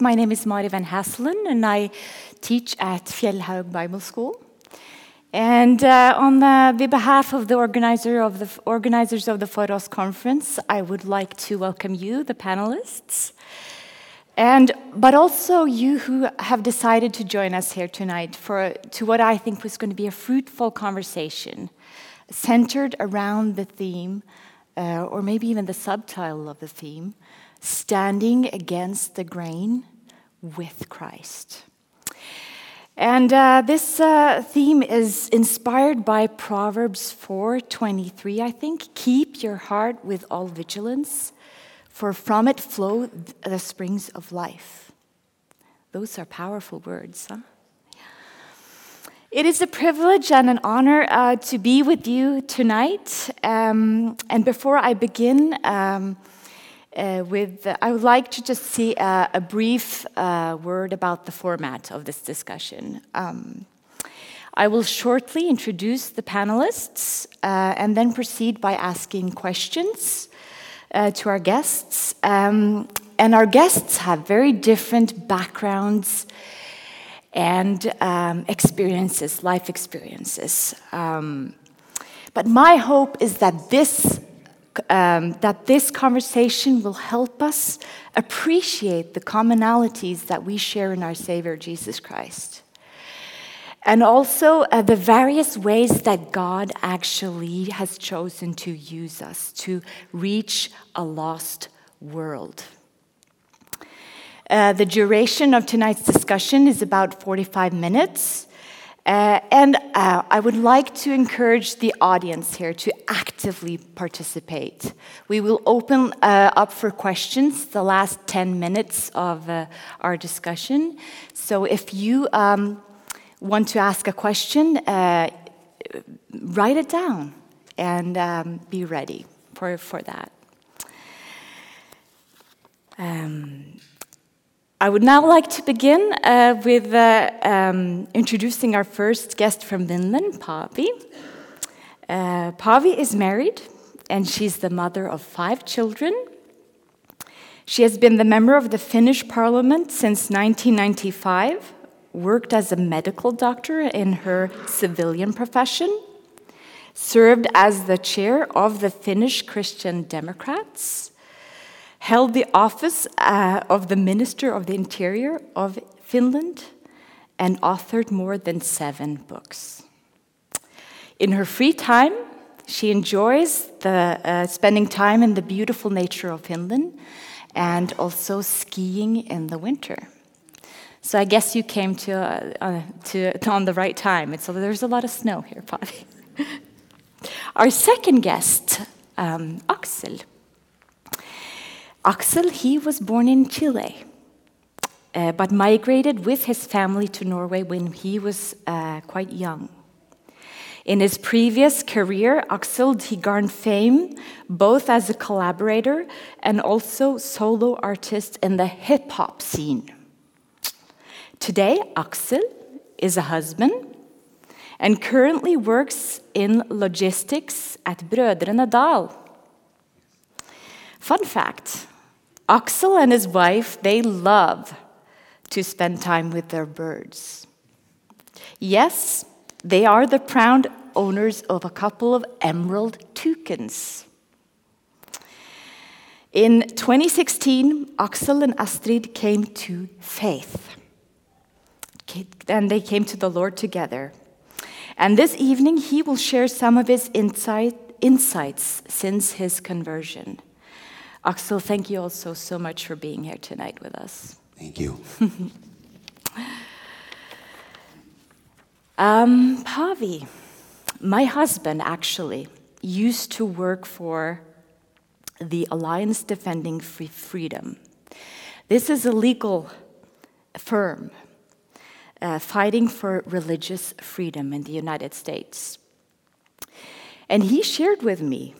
My name is Mari Van Haselen, and I teach at Fjellhaug Bible School. And uh, on the, behalf of the, organizer of the organizers of the Foross Conference, I would like to welcome you, the panelists, and but also you who have decided to join us here tonight for to what I think was going to be a fruitful conversation, centered around the theme, uh, or maybe even the subtitle of the theme standing against the grain with Christ. And uh, this uh, theme is inspired by Proverbs 4:23, I think. Keep your heart with all vigilance, for from it flow the springs of life. Those are powerful words, huh? It is a privilege and an honor uh, to be with you tonight. Um, and before I begin, um, uh, with, uh, I would like to just see a, brief uh, word about the format of this discussion. Um, I will shortly introduce the panelists uh, and then proceed by asking questions uh, to our guests. Um, and our guests have very different backgrounds and um, experiences, life experiences. Um, but my hope is that this um, that this conversation will help us appreciate the commonalities that we share in our Savior Jesus Christ. And also uh, the various ways that God actually has chosen to use us to reach a lost world. Uh, the duration of tonight's discussion is about 45 minutes. Uh, and uh, I would like to encourage the audience here to actively participate. We will open uh, up for questions the last 10 minutes of uh, our discussion. So if you um, want to ask a question, uh, write it down and um, be ready for, for that. Um, I would now like to begin uh, with uh, um, introducing our first guest from Finland, Päivi. Uh, Päivi is married and she's the mother of five children. She has been the member of the Finnish parliament since 1995, worked as a medical doctor in her civilian profession, served as the chair of the Finnish Christian Democrats held the office uh, of the Minister of the Interior of Finland, and authored more than seven books. In her free time, she enjoys the, uh, spending time in the beautiful nature of Finland and also skiing in the winter. So I guess you came to, uh, uh to, to on the right time. It's, there's a lot of snow here, Päivi. Our second guest, um, Axel. Axel, he was born in Chile, uh, but migrated with his family to Norway when he was uh, quite young. In his previous career, Axel he garnered fame both as a collaborator and also solo artist in the hip hop scene. Today, Axel is a husband and currently works in logistics at Brødrene Dahl. Fun fact Axel and his wife, they love to spend time with their birds. Yes, they are the proud owners of a couple of emerald toucans. In 2016, Axel and Astrid came to faith. And they came to the Lord together. And this evening, he will share some of his insight, insights since his conversion. Axel, thank you also so much for being here tonight with us. Thank you. um, Päivi, my husband actually used to work for the Alliance Defending Free Freedom. This is a legal firm uh, fighting for religious freedom in the United States. And he shared with me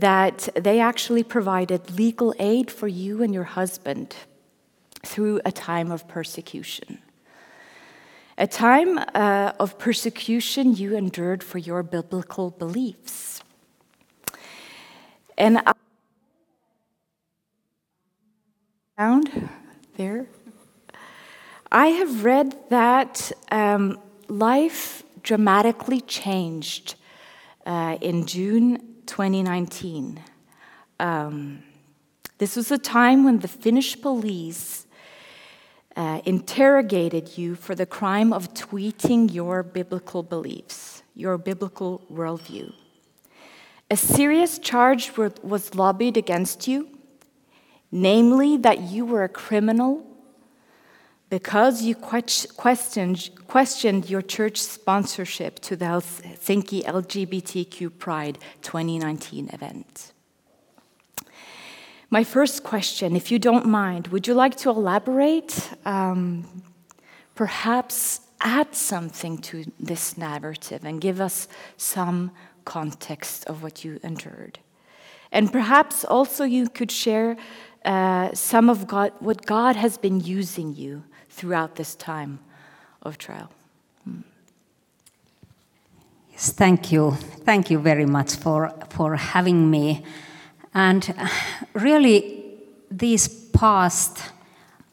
that they actually provided legal aid for you and your husband through a time of persecution. A time uh, of persecution you endured for your biblical beliefs. And I found there, I have read that um, life dramatically changed uh, in June 2019. Um, this was a time when the Finnish police uh, interrogated you for the crime of tweeting your biblical beliefs, your biblical worldview. A serious charge was lobbied against you, namely that you were a criminal because you questioned, questioned your church sponsorship to the Helsinki LGBTQ Pride 2019 event. My first question, if you don't mind, would you like to elaborate? Um, perhaps add something to this narrative and give us some context of what you endured. And perhaps also you could share uh, some of God, what God has been using you throughout this time of trial. Yes, thank you. Thank you very much for, for having me. And really, these past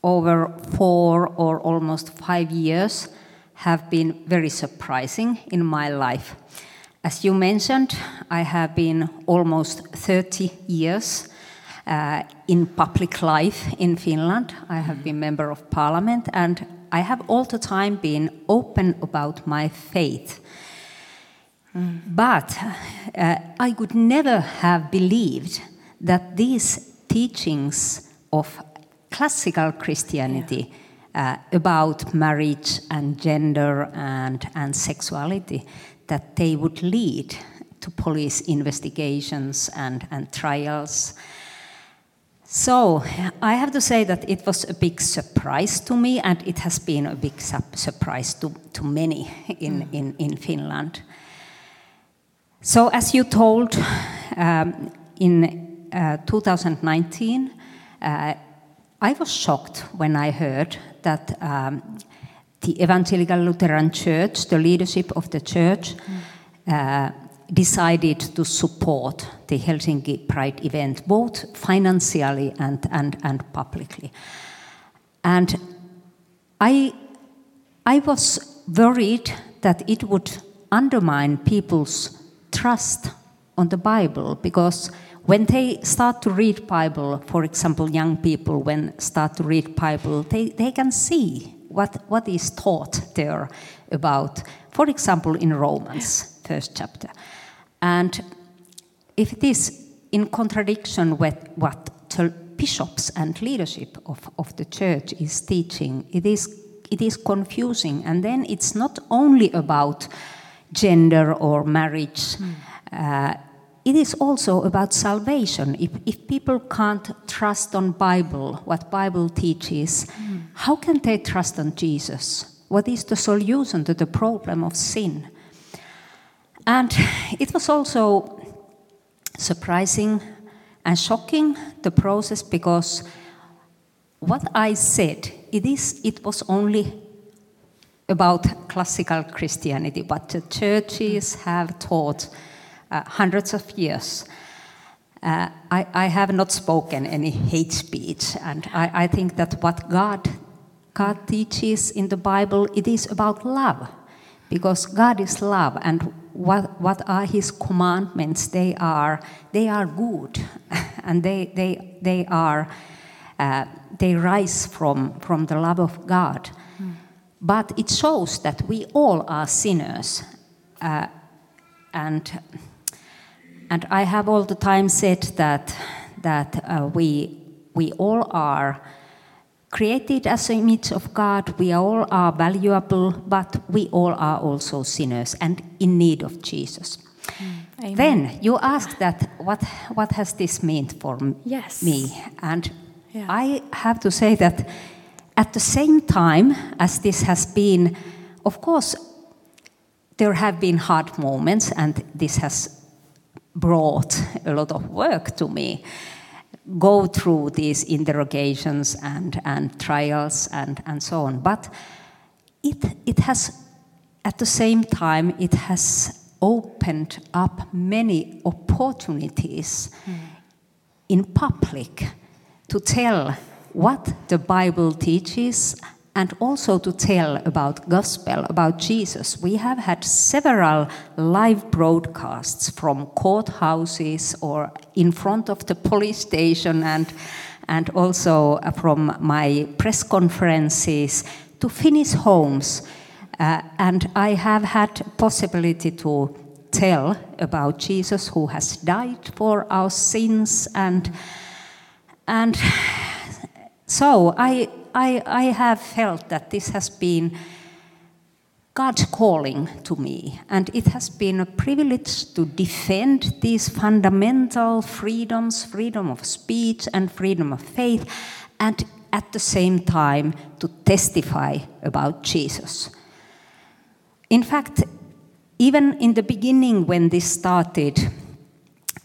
over four or almost five years have been very surprising in my life. As you mentioned, I have been almost 30 years uh, in public life in Finland. I have been member of parliament and I have all the time been open about my faith. Mm. But uh, I could never have believed that these teachings of classical Christianity yeah. uh, about marriage and gender and, and sexuality, that they would lead to police investigations and, and trials so I have to say that it was a big surprise to me, and it has been a big su surprise to, to many in, mm. in, in Finland. So, as you told, um, in uh, 2019, uh, I was shocked when I heard that um, the Evangelical Lutheran Church, the leadership of the church, mm. uh, decided to support the Helsinki Pride event, both financially and, and, and publicly. And I, I was worried that it would undermine people's trust on the Bible because when they start to read Bible, for example, young people when start to read Bible, they, they can see what, what is taught there about, for example, in Romans, first chapter. And if it is in contradiction with what the bishops and leadership of, of the church is teaching, it is, it is confusing. And then it's not only about gender or marriage. Mm. Uh, it is also about salvation. If, if people can't trust on Bible, what Bible teaches, mm. how can they trust on Jesus? What is the solution to the problem of sin? And it was also surprising and shocking the process because what I said it is it was only about classical Christianity, but the churches have taught uh, hundreds of years. Uh, I, I, have not spoken any hate speech, and I, I think that what God God teaches in the Bible it is about love, because God is love, and what, what are his commandments? They are, they are good and they, they, they, are, uh, they rise from, from the love of God. Mm. But it shows that we all are sinners. Uh, and, and I have all the time said that, that uh, we, we all are created as an image of God, we all are valuable, but we all are also sinners and in need of Jesus. Mm. Then you ask that what what has this meant for yes. me? And yeah. I have to say that at the same time as this has been, of course, there have been hard moments, and this has brought a lot of work to me go through these interrogations and, and trials and, and so on. But it, it has, at the same time, it has opened up many opportunities mm. in public to tell what the Bible teaches and also to tell about gospel about jesus we have had several live broadcasts from courthouses or in front of the police station and and also from my press conferences to finnish homes. Uh, and i have had possibility to tell about jesus who has died for our sins and and so I I, I have felt that this has been God's calling to me, and it has been a privilege to defend these fundamental freedoms freedom of speech and freedom of faith, and at the same time to testify about Jesus. In fact, even in the beginning when this started,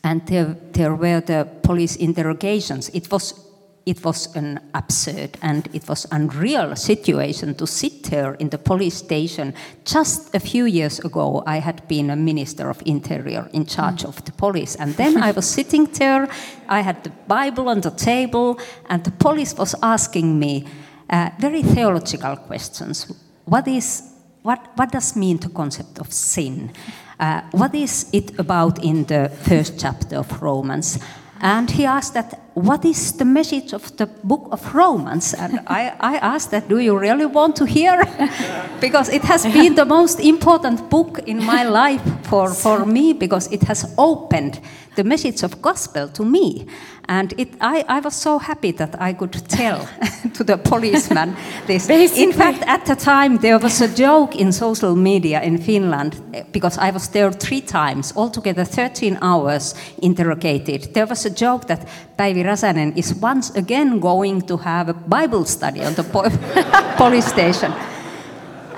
and there, there were the police interrogations, it was it was an absurd and it was unreal situation to sit there in the police station. Just a few years ago, I had been a minister of interior in charge mm. of the police, and then I was sitting there. I had the Bible on the table, and the police was asking me uh, very theological questions. What is what, what does mean the concept of sin? Uh, what is it about in the first chapter of Romans? And he asked that, what is the message of the book of Romans? And I, I asked that, do you really want to hear? because it has been the most important book in my life for, for me, because it has opened the message of gospel to me. And it, I, I was so happy that I could tell to the policeman this. Basically. In fact, at the time, there was a joke in social media in Finland, eh, because I was there three times, altogether 13 hours interrogated. There was a joke that Päivi Räsänen is once again going to have a Bible study on the police station.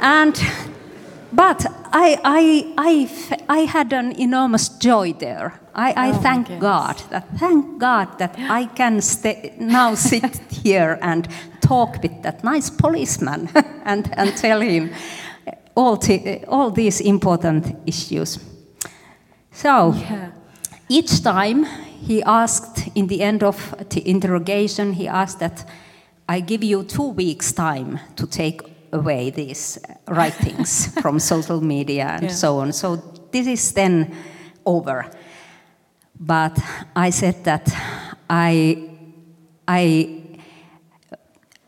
And but I, I, I, I had an enormous joy there. I, I oh thank God that thank God that I can stay, now sit here and talk with that nice policeman and, and tell him all, t- all these important issues. So yeah. Each time he asked, in the end of the interrogation, he asked that I give you two weeks' time to take away these writings from social media and yeah. so on. So this is then over. But I said that I, I,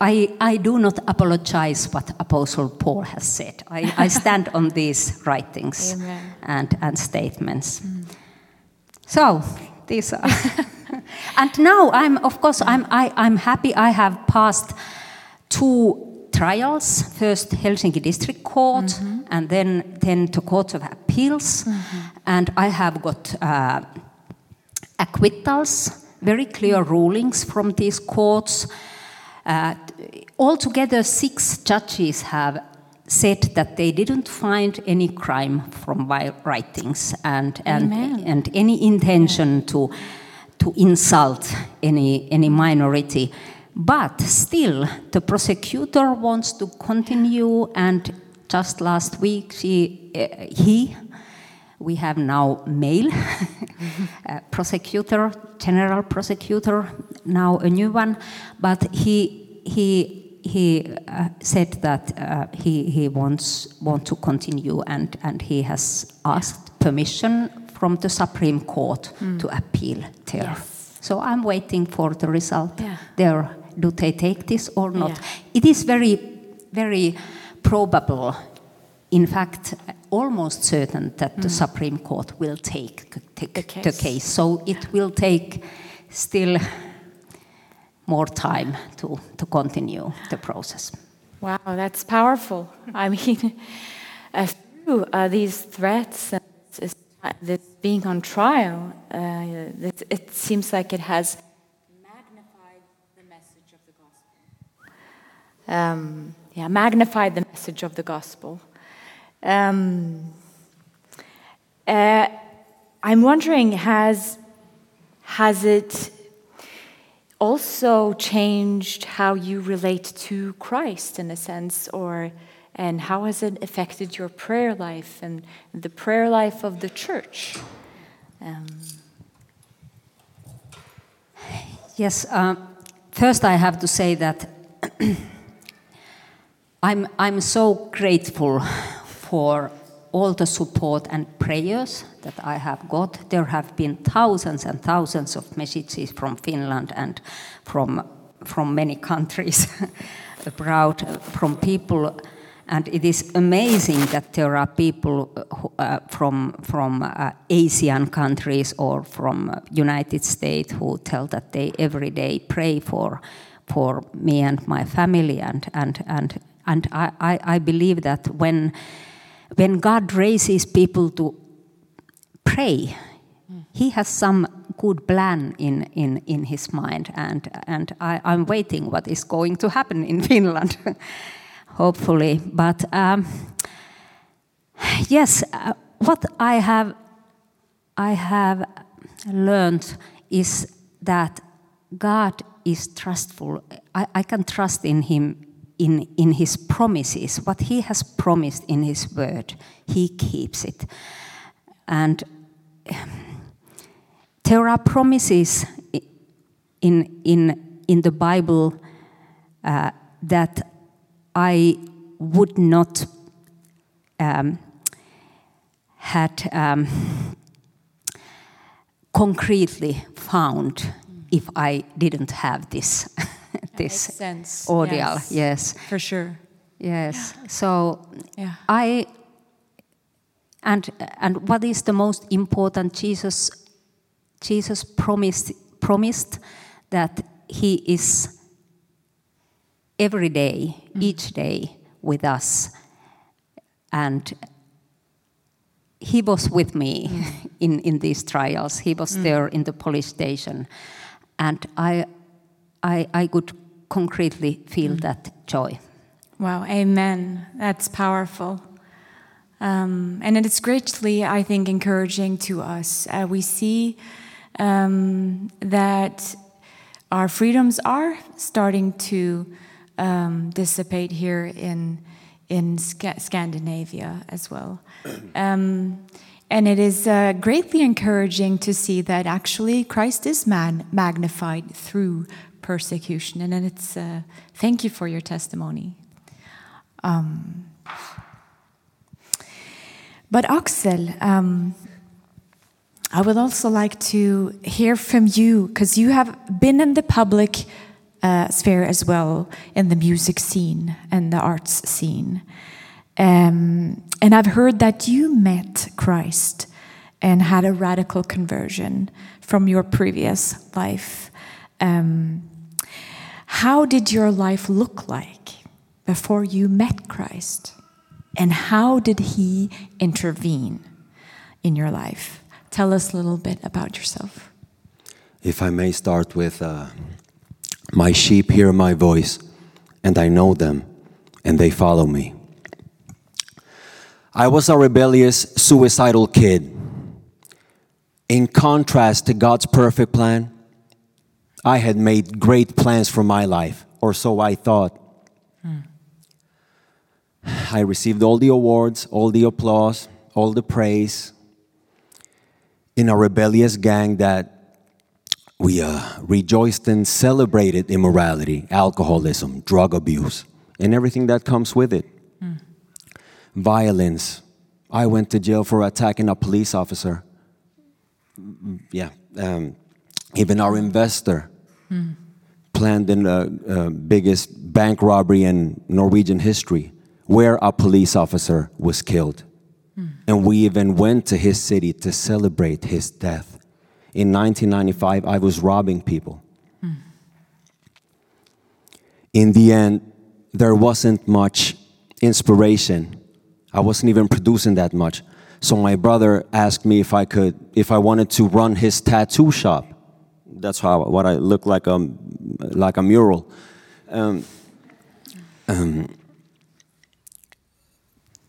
I, I do not apologize what Apostle Paul has said. I, I stand on these writings and, and statements. Mm. So these are. and now I'm, of course, I'm, I, I'm happy I have passed two trials first Helsinki District Court mm-hmm. and then, then to Court of Appeals. Mm-hmm. And I have got uh, acquittals, very clear rulings from these courts. Uh, altogether, six judges have said that they didn't find any crime from my writings and, and, and any intention to, to insult any, any minority. But still, the prosecutor wants to continue, and just last week, she, uh, he, we have now male uh, prosecutor, general prosecutor, now a new one, but he, he, he uh, said that uh, he, he wants want to continue, and, and he has asked permission from the Supreme Court mm. to appeal there. Yes. So I'm waiting for the result yeah. there do they take this or not? Yeah. It is very, very probable, in fact, almost certain that mm. the Supreme Court will take, take the, case. the case. So it will take still more time to, to continue the process. Wow, that's powerful. I mean, uh, through uh, these threats and this being on trial, uh, it, it seems like it has magnified the message of the gospel. um, yeah, magnified the message of the gospel. Um, uh, I'm wondering, has, has it also changed how you relate to Christ in a sense, or and how has it affected your prayer life and the prayer life of the church? Um. Yes, uh, first I have to say that I'm, I'm so grateful for all the support and prayers that I have got. There have been thousands and thousands of messages from Finland and from, from many countries abroad, from people. And it is amazing that there are people who, uh, from, from uh, Asian countries or from United States who tell that they every day pray for, for me and my family. And, and, and, and I, I, I believe that when when God raises people to pray, He has some good plan in, in, in His mind, and, and I, I'm waiting what is going to happen in Finland, hopefully. But um, yes, uh, what I have, I have learned is that God is trustful. I, I can trust in Him in, in his promises. What he has promised in his word, he keeps it. And there are promises in, in, in the Bible uh, that I would not um, had um, concretely found if I didn't have this. this sense. audio. Yes. Yes. For sure. Yes. So Yeah. I and and what is the most important? Jesus Jesus promised promised that he is every day, mm. each day with us. And he was with me mm. in, in these trials. He was mm. there in the police station. And I, I, I could concretely feel that joy. Wow, amen. That's powerful. Um, and it's greatly, I think, encouraging to us. Uh, we see um, that our freedoms are starting to um, dissipate here in, in Sca- Scandinavia as well. Um, and it is uh, greatly encouraging to see that actually Christ is man- magnified through persecution. And then it's uh, thank you for your testimony. Um, but Axel, um, I would also like to hear from you because you have been in the public uh, sphere as well, in the music scene and the arts scene. Um, and I've heard that you met Christ and had a radical conversion from your previous life. Um, how did your life look like before you met Christ? And how did he intervene in your life? Tell us a little bit about yourself. If I may start with uh, My sheep hear my voice, and I know them, and they follow me. I was a rebellious, suicidal kid. In contrast to God's perfect plan, I had made great plans for my life, or so I thought. I received all the awards, all the applause, all the praise in a rebellious gang that we uh, rejoiced and celebrated immorality, alcoholism, drug abuse, and everything that comes with it. Violence. I went to jail for attacking a police officer. Yeah. Um, even our investor planned in the uh, biggest bank robbery in Norwegian history, where a police officer was killed. And we even went to his city to celebrate his death. In 1995, I was robbing people. In the end, there wasn't much inspiration. I wasn't even producing that much. So my brother asked me if I could, if I wanted to run his tattoo shop. That's how what I look like a like a mural. Um, um,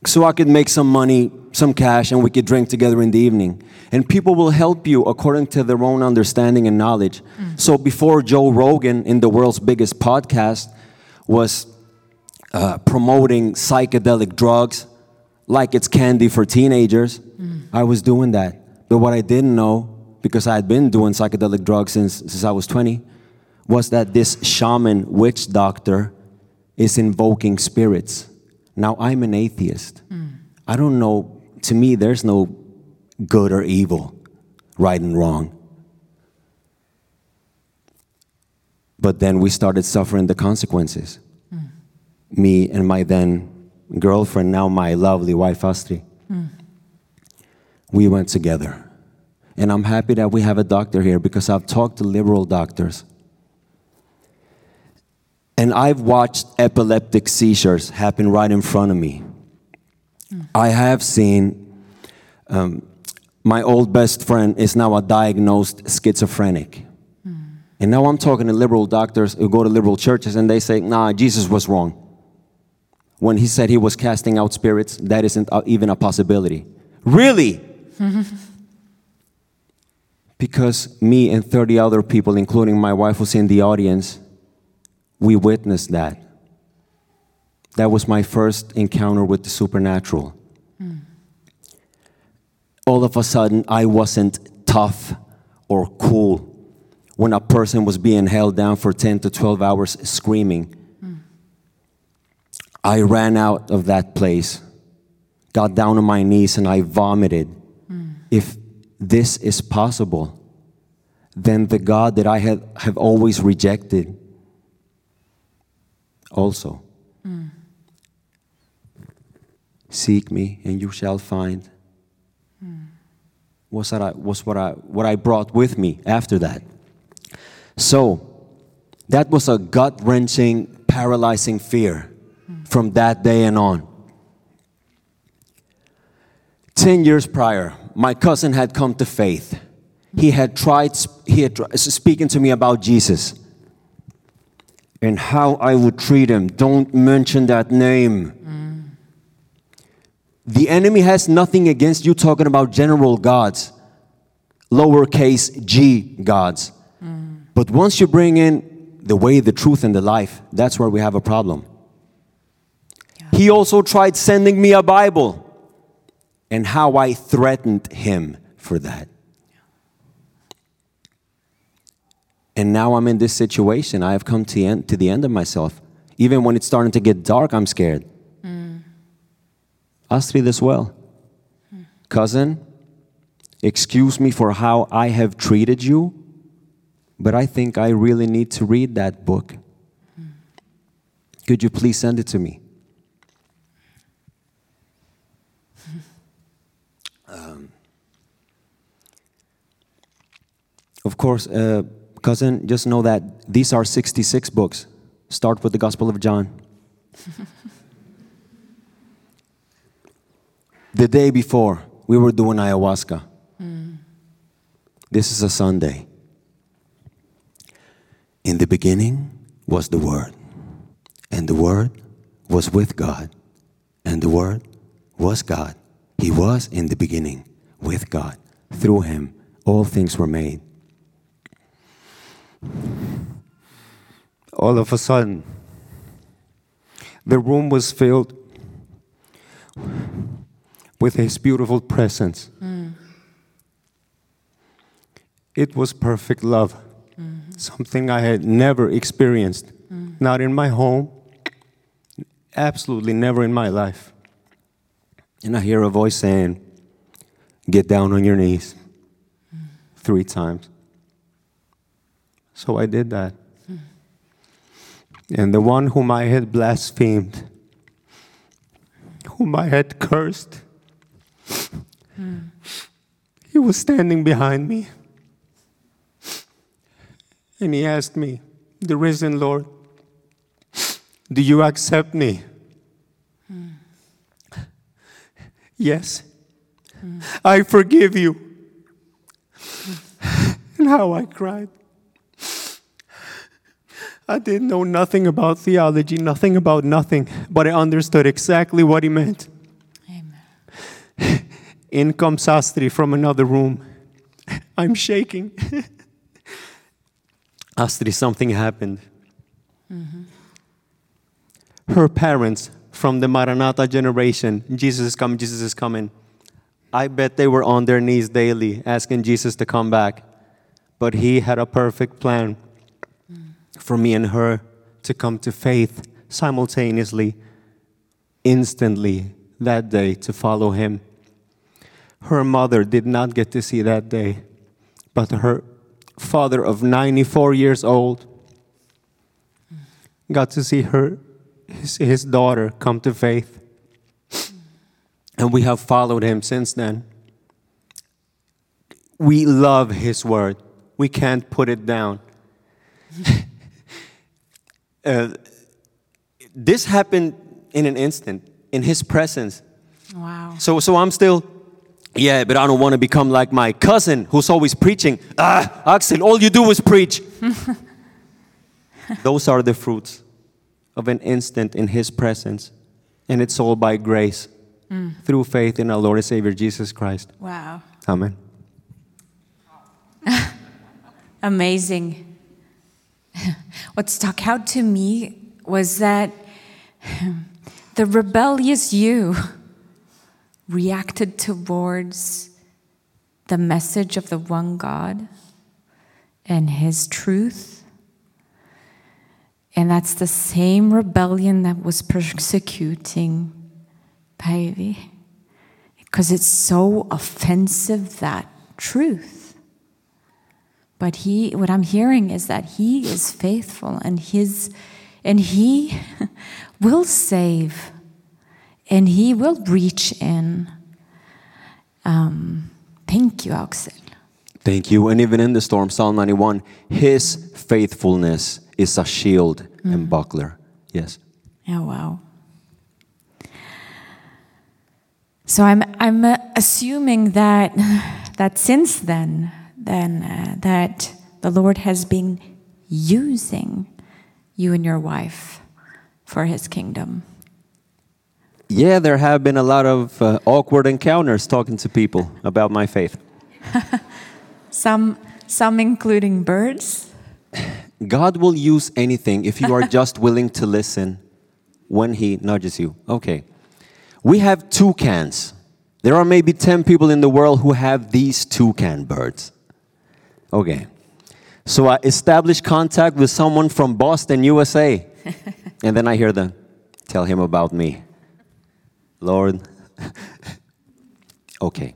so I could make some money, some cash, and we could drink together in the evening. And people will help you according to their own understanding and knowledge. So before Joe Rogan, in the world's biggest podcast, was uh, promoting psychedelic drugs like it's candy for teenagers, I was doing that. But what I didn't know, because I had been doing psychedelic drugs since, since I was 20, was that this shaman witch doctor is invoking spirits. Now I'm an atheist. I don't know, to me, there's no good or evil, right and wrong. But then we started suffering the consequences. Me and my then girlfriend, now my lovely wife Astrid. We went together. And I'm happy that we have a doctor here because I've talked to liberal doctors. And I've watched epileptic seizures happen right in front of me. I have seen um, my old best friend is now a diagnosed schizophrenic. And now I'm talking to liberal doctors who go to liberal churches and they say, nah, Jesus was wrong. When he said he was casting out spirits, that isn't even a possibility. Really? because me and 30 other people, including my wife who's in the audience, we witnessed that. That was my first encounter with the supernatural. All of a sudden, I wasn't tough or cool when a person was being held down for 10 to 12 hours screaming. I ran out of that place, got down on my knees, and I vomited. If this is possible, then the God that I have, have always rejected also. Seek me and you shall find. Was, that I, was what, I, what I brought with me after that. So, that was a gut wrenching, paralyzing fear from that day and on. Ten years prior, my cousin had come to faith. He had tried, he had speaking to me about Jesus and how I would treat him. Don't mention that name. Mm. The enemy has nothing against you talking about general gods, lowercase g gods. Mm. But once you bring in the way, the truth, and the life, that's where we have a problem. He also tried sending me a Bible and how I threatened him for that. And now I'm in this situation. I have come to the end, to the end of myself. Even when it's starting to get dark, I'm scared. Hmm. Astrid as well. Hmm. Cousin, excuse me for how I have treated you, but I think I really need to read that book. Hmm. Could you please send it to me? Um, of course, uh, cousin, just know that these are 66 books. Start with the Gospel of John. the day before, we were doing ayahuasca. This is a Sunday. In the beginning was the Word, and the Word was with God, and the Word was God. He was in the beginning with God. Through Him, all things were made. All of a sudden, the room was filled with His beautiful presence. It was perfect love, something I had never experienced, not in my home, absolutely never in my life. And I hear a voice saying, Get down on your knees three times. So I did that. And the one whom I had blasphemed, whom I had cursed, he was standing behind me. And he asked me, The risen Lord, do you accept me? Yes. I forgive you. And how I cried. I didn't know nothing about theology, nothing about nothing, but I understood exactly what he meant. Amen. In comes Astrid from another room. I'm shaking. Astrid, something happened. Mm-hmm. Her parents from the Maranatha generation, Jesus is coming, Jesus is coming. I bet they were on their knees daily asking Jesus to come back. But he had a perfect plan for me and her to come to faith simultaneously, instantly that day to follow him. Her mother did not get to see that day, but her father of 94 years old got to see her his, his daughter come to faith. And we have followed him since then. We love his word. We can't put it down. Uh, this happened in an instant, in his presence. Wow. So, so I'm still, yeah, but I don't want to become like my cousin who's always preaching. Ah, Axel, all you do is preach. Those are the fruits of an instant in his presence. And it's all by grace through faith in our Lord and Savior Jesus Christ. Wow. Amen. Amazing. What stuck out to me was that the rebellious you reacted towards the message of the one God and his truth. And that's the same rebellion that was persecuting Päivi. Because it's so offensive, that truth. But he, what I'm hearing is that he is faithful and his, and he will save and he will reach in. Um, thank you, Axel. Thank you. And even in the storm, Psalm 91, his faithfulness is a shield and buckler. Yes. Oh wow. So I'm I'm uh, assuming that that since then then uh, that the Lord has been using you and your wife for His kingdom. Yeah, there have been a lot of uh, awkward encounters talking to people about my faith. Some some including birds. God will use anything if you are just willing to listen when He nudges you. Okay. We have toucans. There are maybe 10 people in the world who have these toucan birds. Okay. So I establish contact with someone from Boston, USA. and then I hear them tell him about me. Lord. okay.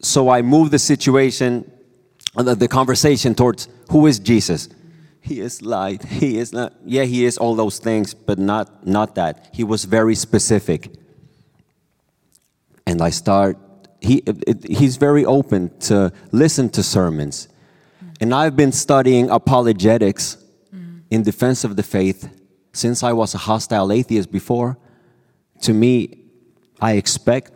So I move the situation, uh, the, the conversation towards who is Jesus? He is light. He is not. Yeah, he is all those things, but not not that. He was very specific. And I start. He it, he's very open to listen to sermons, and I've been studying apologetics in defense of the faith since I was a hostile atheist before. To me, I expect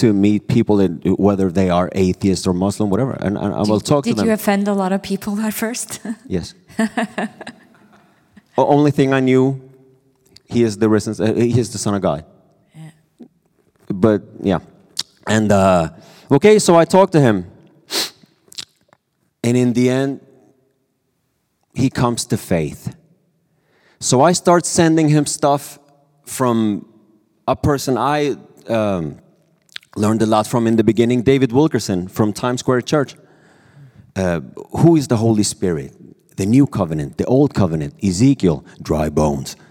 to meet people, in, whether they are atheist or Muslim, whatever, and, and I will talk Did to them. Did you offend a lot of people at first? Yes. O- Only thing I knew, he is the risen, uh, he is the son of God. But yeah, and uh, okay, so I talked to him, and in the end, he comes to faith. So I start sending him stuff from a person I um, learned a lot from in the beginning, David Wilkerson from Times Square Church who is the Holy Spirit? The new covenant, the old covenant, Ezekiel, dry bones.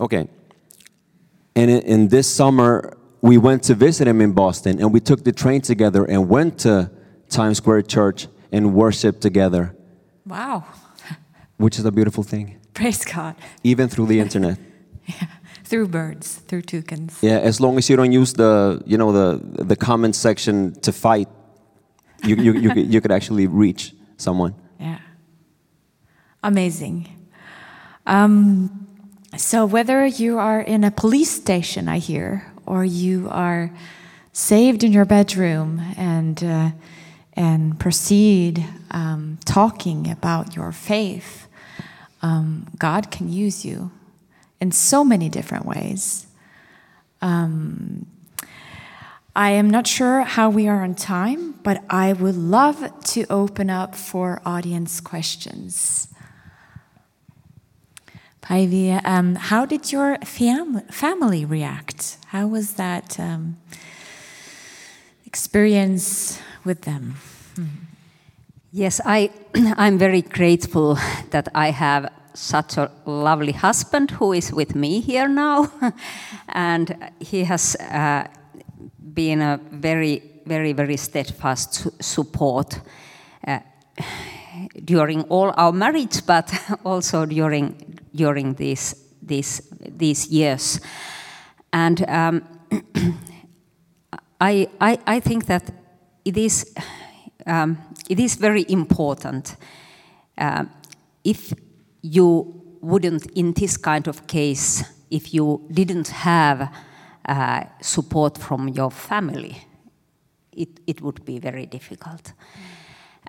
Okay. And in, in this summer, we went to visit him in Boston and we took the train together and went to Times Square Church and worshiped together, wow. which is a beautiful thing, Praise God. even through the internet. yeah. Through birds, through toucans. Yeah, as long as you don't use the, you know, the, the comment section to fight, you, you, you, could- you could actually reach someone. Yeah. Amazing. Um, so, whether you are in a police station, I hear, or you are saved in your bedroom and, uh, and proceed um, talking about your faith, um, God can use you in so many different ways. Um, I am not sure how we are on time, but I would love to open up for audience questions. Päivi, um, how did your fam- family react? How was that um, experience with them? Yes, I, I'm very grateful that I have such a lovely husband who is with me here now, and he has uh, been a very, very, very steadfast su- support uh, during all our marriage, but also during during these these these years. And um, I, I I think that it is um, it is very important uh, if you wouldn't in this kind of case if you didn't have uh, support from your family it, it would be very difficult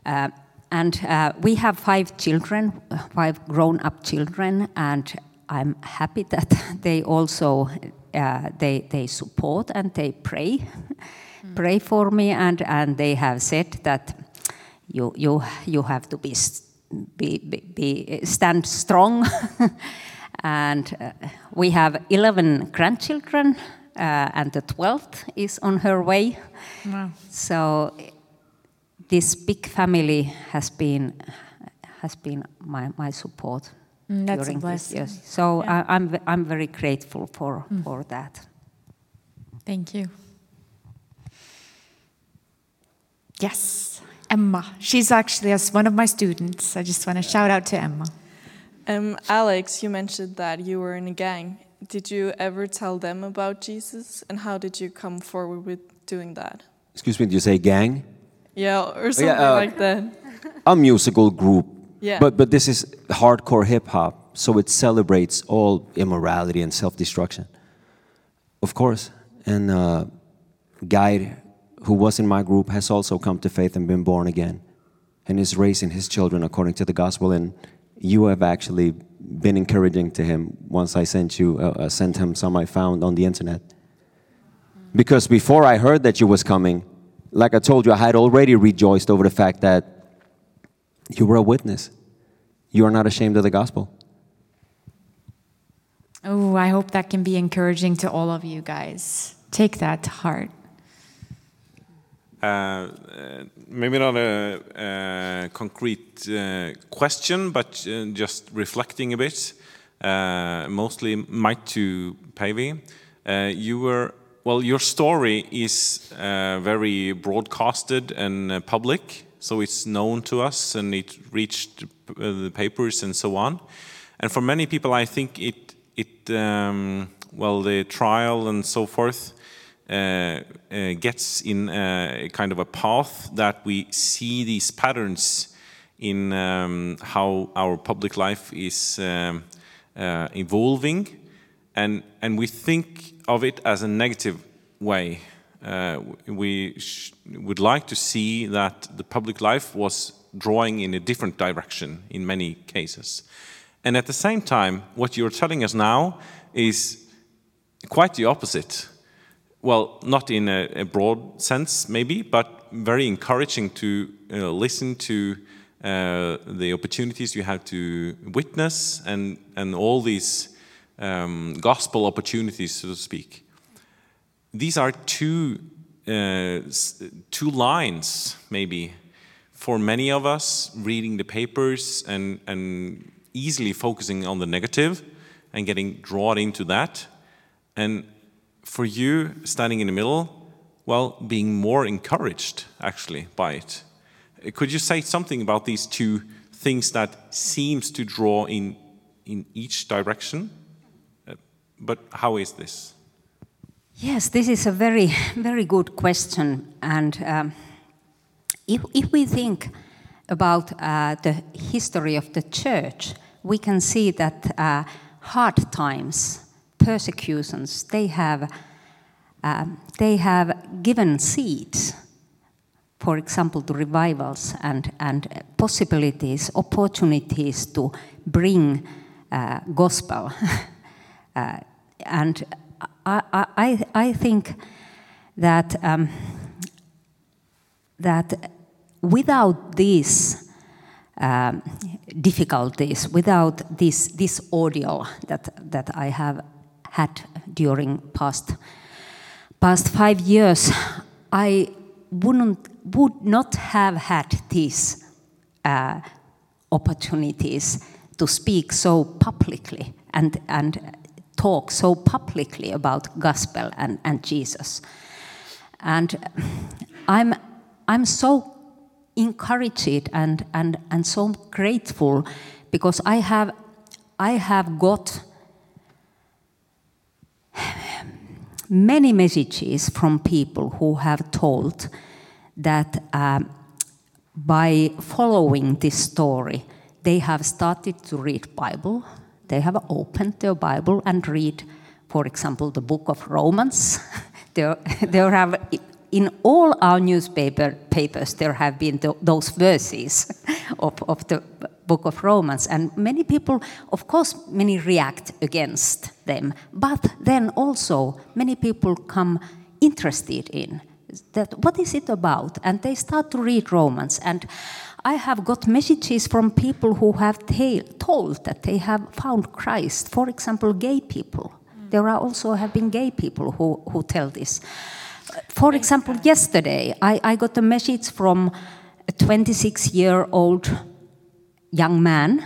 uh, and uh, we have five children five grown-up children and i'm happy that they also uh, they, they support and they pray pray for me and, and they have said that you, you, you have to be, be, be stand strong. and uh, we have 11 grandchildren, uh, and the 12th is on her way. Wow. So this big family has been, has been my, my support. Mm, that's a during these years. So Yeah. I, I'm, I'm very grateful for, for that. Thank you. Yes, Emma. She's actually as one of my students. I just want to shout out to Emma. Um, Axel, you mentioned that you were in a gang. Did you ever tell them about Jesus, and how did you come forward with doing that? Excuse me, did you say gang? Yeah, or something uh, like that. A musical group. Yeah. But but this is hardcore hip hop, so it celebrates all immorality and self destruction. Of course. And uh, Guide, who was in my group, has also come to faith and been born again, and is raising his children according to the gospel. And you have actually been encouraging to him. Once I sent you, uh, uh, sent him some I found on the internet. Because before I heard that you was coming, like I told you, I had already rejoiced over the fact that you were a witness. You are not ashamed of the gospel. Oh, I hope that can be encouraging to all of you guys. Take that to heart. Uh, uh, maybe not a, a concrete uh, question, but uh, just reflecting a bit, uh, mostly Mike to Päivi. Uh, you were, well, your story is uh, very broadcasted and uh, public, so it's known to us and it reached uh, the papers and so on. And for many people, I think it, it um, well, the trial and so forth uh, uh, gets in a kind of a path that we see these patterns in um, how our public life is um, uh, evolving, and and we think of it as a negative way. Uh, we would like to see that the public life was drawing in a different direction in many cases, and at the same time, what you're telling us now is quite the opposite well, not in a, a broad sense, maybe, but very encouraging to uh, listen to uh, the opportunities you have to witness and, and all these um, gospel opportunities, so to speak. These are two, uh, two lines, maybe, for many of us reading the papers and, and easily focusing on the negative and getting drawn into that. And for you standing in the middle, well, being more encouraged actually by it. Could you say something about these two things that seems to draw in in each direction? Uh, but how is this? Yes, this is a very, very good question. And um, if, if we think about uh, the history of the church, we can see that uh, hard times, persecutions, they have, um, they have given seeds, for example, to revivals and, and possibilities, opportunities to bring uh, gospel. uh, and I, I, I- think that, um, that without these um, difficulties, without this, this ordeal that, that I have had during past, past five years, I wouldn't, would not have had these uh, opportunities to speak so publicly and, and talk so publicly about gospel and, and Jesus. And I'm, I'm so encouraged and, and, and so grateful because I have, I have got many messages from people who have told that um, by following this story, they have started to read Bible. They have opened their Bible and read, for example, the book of Romans. there, there have in all our newspaper papers there have been th those verses of, of the book of Romans, and many people, of course, many react against them, but then also many people come interested in that what is it about, and they start to read Romans. And I have got messages from people who have told that they have found Christ. For example, gay people. There are also have been gay people who, who tell this. For example, yesterday I, I got a message from a 26 year old young man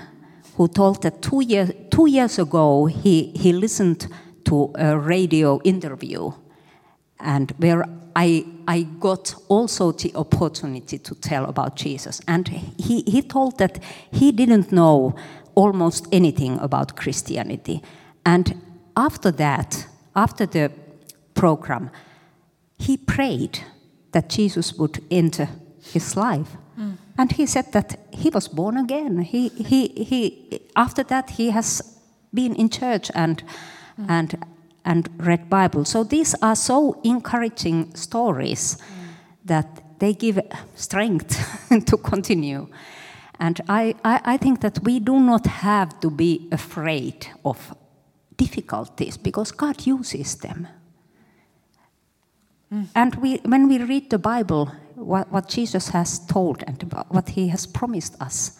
who told that two, year, two years ago he, he listened to a radio interview and where I, I got also the opportunity to tell about Jesus. And he, he told that he didn't know almost anything about Christianity. And after that, after the program, he prayed that Jesus would enter his life. Mm. And he said that he was born again. He, he, he, after that, he has been in church and, mm. and, and read Bible. So these are so encouraging stories that they give strength to continue. And I, I, I think that we do not have to be afraid of difficulties because God uses them. Mm. And we, when we read the Bible, what, what Jesus has told and what he has promised us,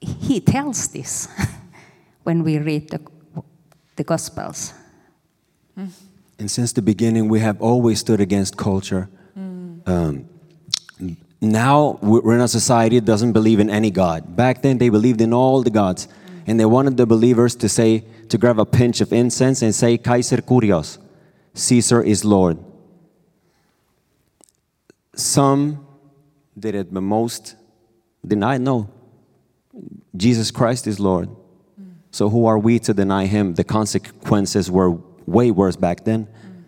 he tells this when we read the, the Gospels. Mm. And since the beginning, we have always stood against culture. Mm. Um, now we're in a society that doesn't believe in any God. Back then, they believed in all the gods. Mm. And they wanted the believers to say, to grab a pinch of incense and say, Kaiser Kurios. Caesar is Lord. Some did it, but most denied. know Jesus Christ is Lord. Mm. So who are we to deny him? The consequences were way worse back then. Mm.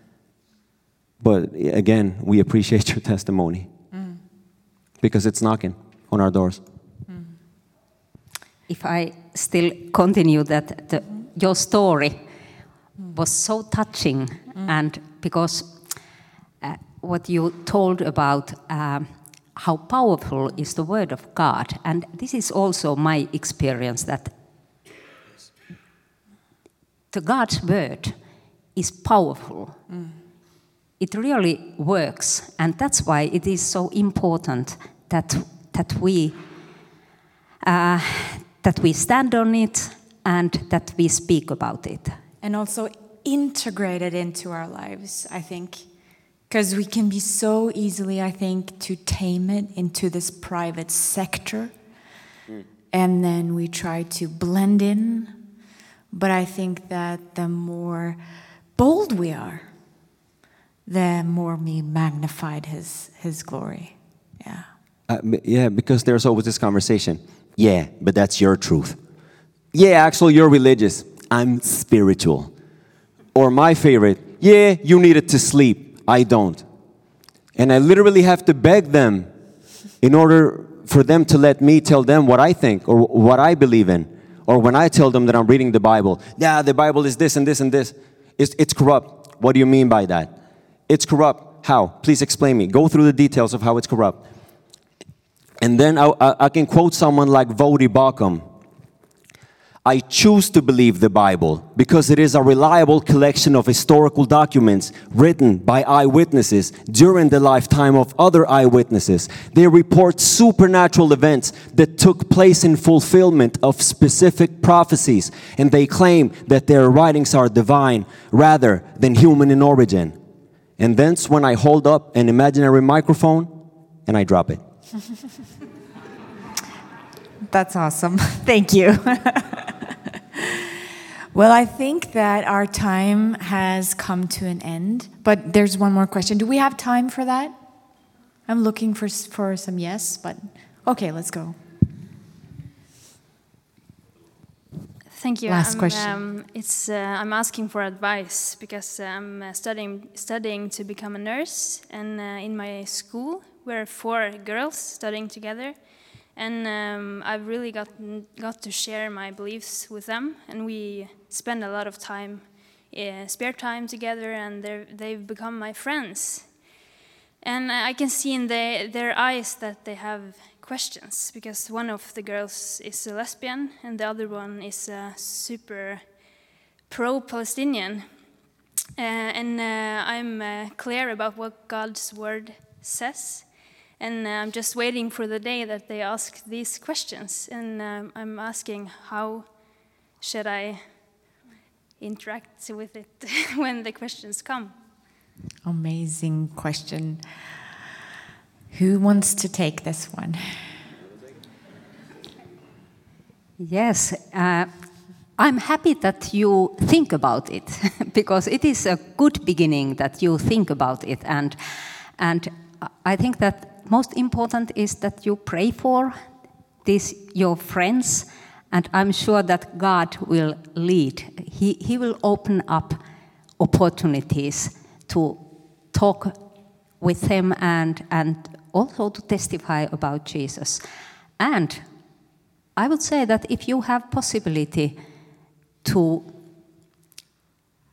But again, we appreciate your testimony mm. because it's knocking on our doors. If I still continue that, the, your story was so touching, mm. and because uh, what you told about uh, how powerful is the Word of God, and this is also my experience that the God's Word is powerful. Mm. It really works, and that's why it is so important that that we uh, that we stand on it and that we speak about it and also integrate it into our lives, I think. Because we can be so easily, I think, to tame it into this private sector. Mm. And then we try to blend in. But I think that the more bold we are, the more we magnified his, his glory. Yeah. Uh, yeah, because there's always this conversation. Yeah, but that's your truth. Yeah, actually, you're religious. I'm spiritual. Or my favorite, yeah, you needed to sleep. I don't. And I literally have to beg them in order for them to let me tell them what I think or what I believe in. Or when I tell them that I'm reading the Bible, yeah, the Bible is this and this and this. It's, it's corrupt. What do you mean by that? It's corrupt. How? Please explain me. Go through the details of how it's corrupt. And then I, I, I can quote someone like Voddie Baucham I choose to believe the Bible because it is a reliable collection of historical documents written by eyewitnesses during the lifetime of other eyewitnesses. They report supernatural events that took place in fulfillment of specific prophecies, and they claim that their writings are divine rather than human in origin. And thence, when I hold up an imaginary microphone and I drop it. That's awesome. Thank you. well, I think that our time has come to an end, but there's one more question. Do we have time for that? I'm looking for, for some yes, but okay, let's go. Thank you. Last I'm, question. Um, it's, uh, I'm asking for advice because I'm uh, studying, studying to become a nurse, and uh, in my school, we're four girls studying together, and um, I've really got, got to share my beliefs with them, and we spend a lot of time, uh, spare time together, and they've become my friends. And I can see in the, their eyes that they have questions because one of the girls is a lesbian and the other one is a super pro Palestinian. Uh, and uh, I'm uh, clear about what God's word says. And uh, I'm just waiting for the day that they ask these questions. And um, I'm asking, how should I interact with it when the questions come? Amazing question. Who wants to take this one? Yes, uh, I'm happy that you think about it because it is a good beginning that you think about it, and and I think that most important is that you pray for these your friends, and I'm sure that God will lead. He He will open up opportunities to talk with them and and also to testify about Jesus, and I would say that if you have possibility to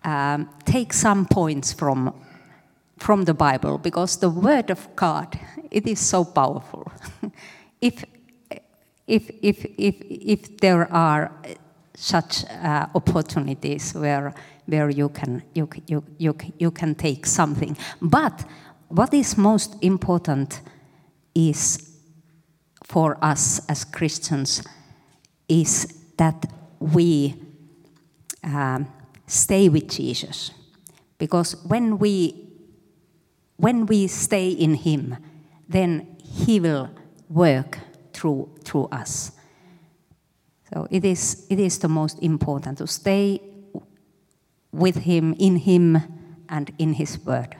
um, take some points from from the Bible, because the Word of God it is so powerful. if if if if if there are such uh, opportunities where where you can you, you you you can take something, but what is most important is for us as Christians is that we um, stay with Jesus. Because when we, when we stay in Him, then He will work through, through us. So it is, it is the most important to stay with Him, in Him, and in His Word.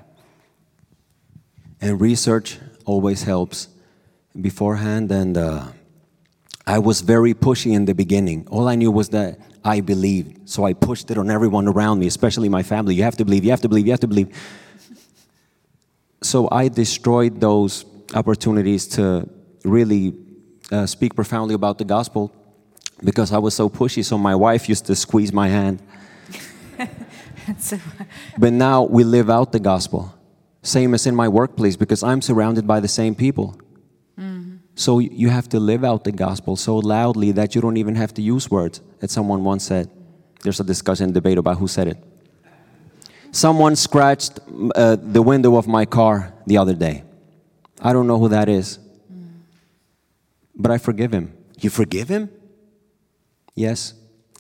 And research always helps beforehand and uh, I was very pushy in the beginning. All I knew was that I believed. So I pushed it on everyone around me, especially my family. You have to believe, you have to believe, you have to believe. So I destroyed those opportunities to really uh, speak profoundly about the gospel because I was so pushy. So my wife used to squeeze my hand. but now we live out the gospel. Same as in my workplace because I'm surrounded by the same people. So you have to live out the gospel so loudly that you don't even have to use words, as someone once said. There's a discussion, debate about who said it. Someone scratched uh, the window of my car the other day. I don't know who that is, but I forgive him. You forgive him? Yes.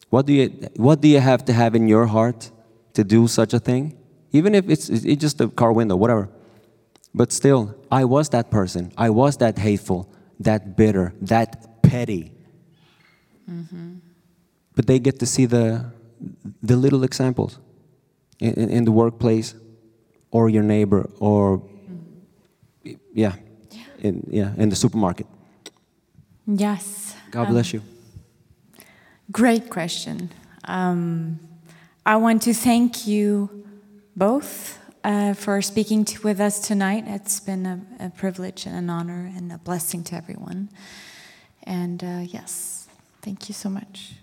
What do you, what do you have to have in your heart to do such a thing? Even if it's, it's just a car window, whatever. But still, I was that person. I was that hateful that bitter, that petty. Mm-hmm. But they get to see the, the little examples in, in, the workplace or your neighbor or, yeah, yeah. In, yeah, in the supermarket. Yes. God bless um, you. Great question. Um, I want to thank you both uh, for speaking to, with us tonight. It's been a, a, privilege and an honor and a blessing to everyone. And uh, yes, thank you so much.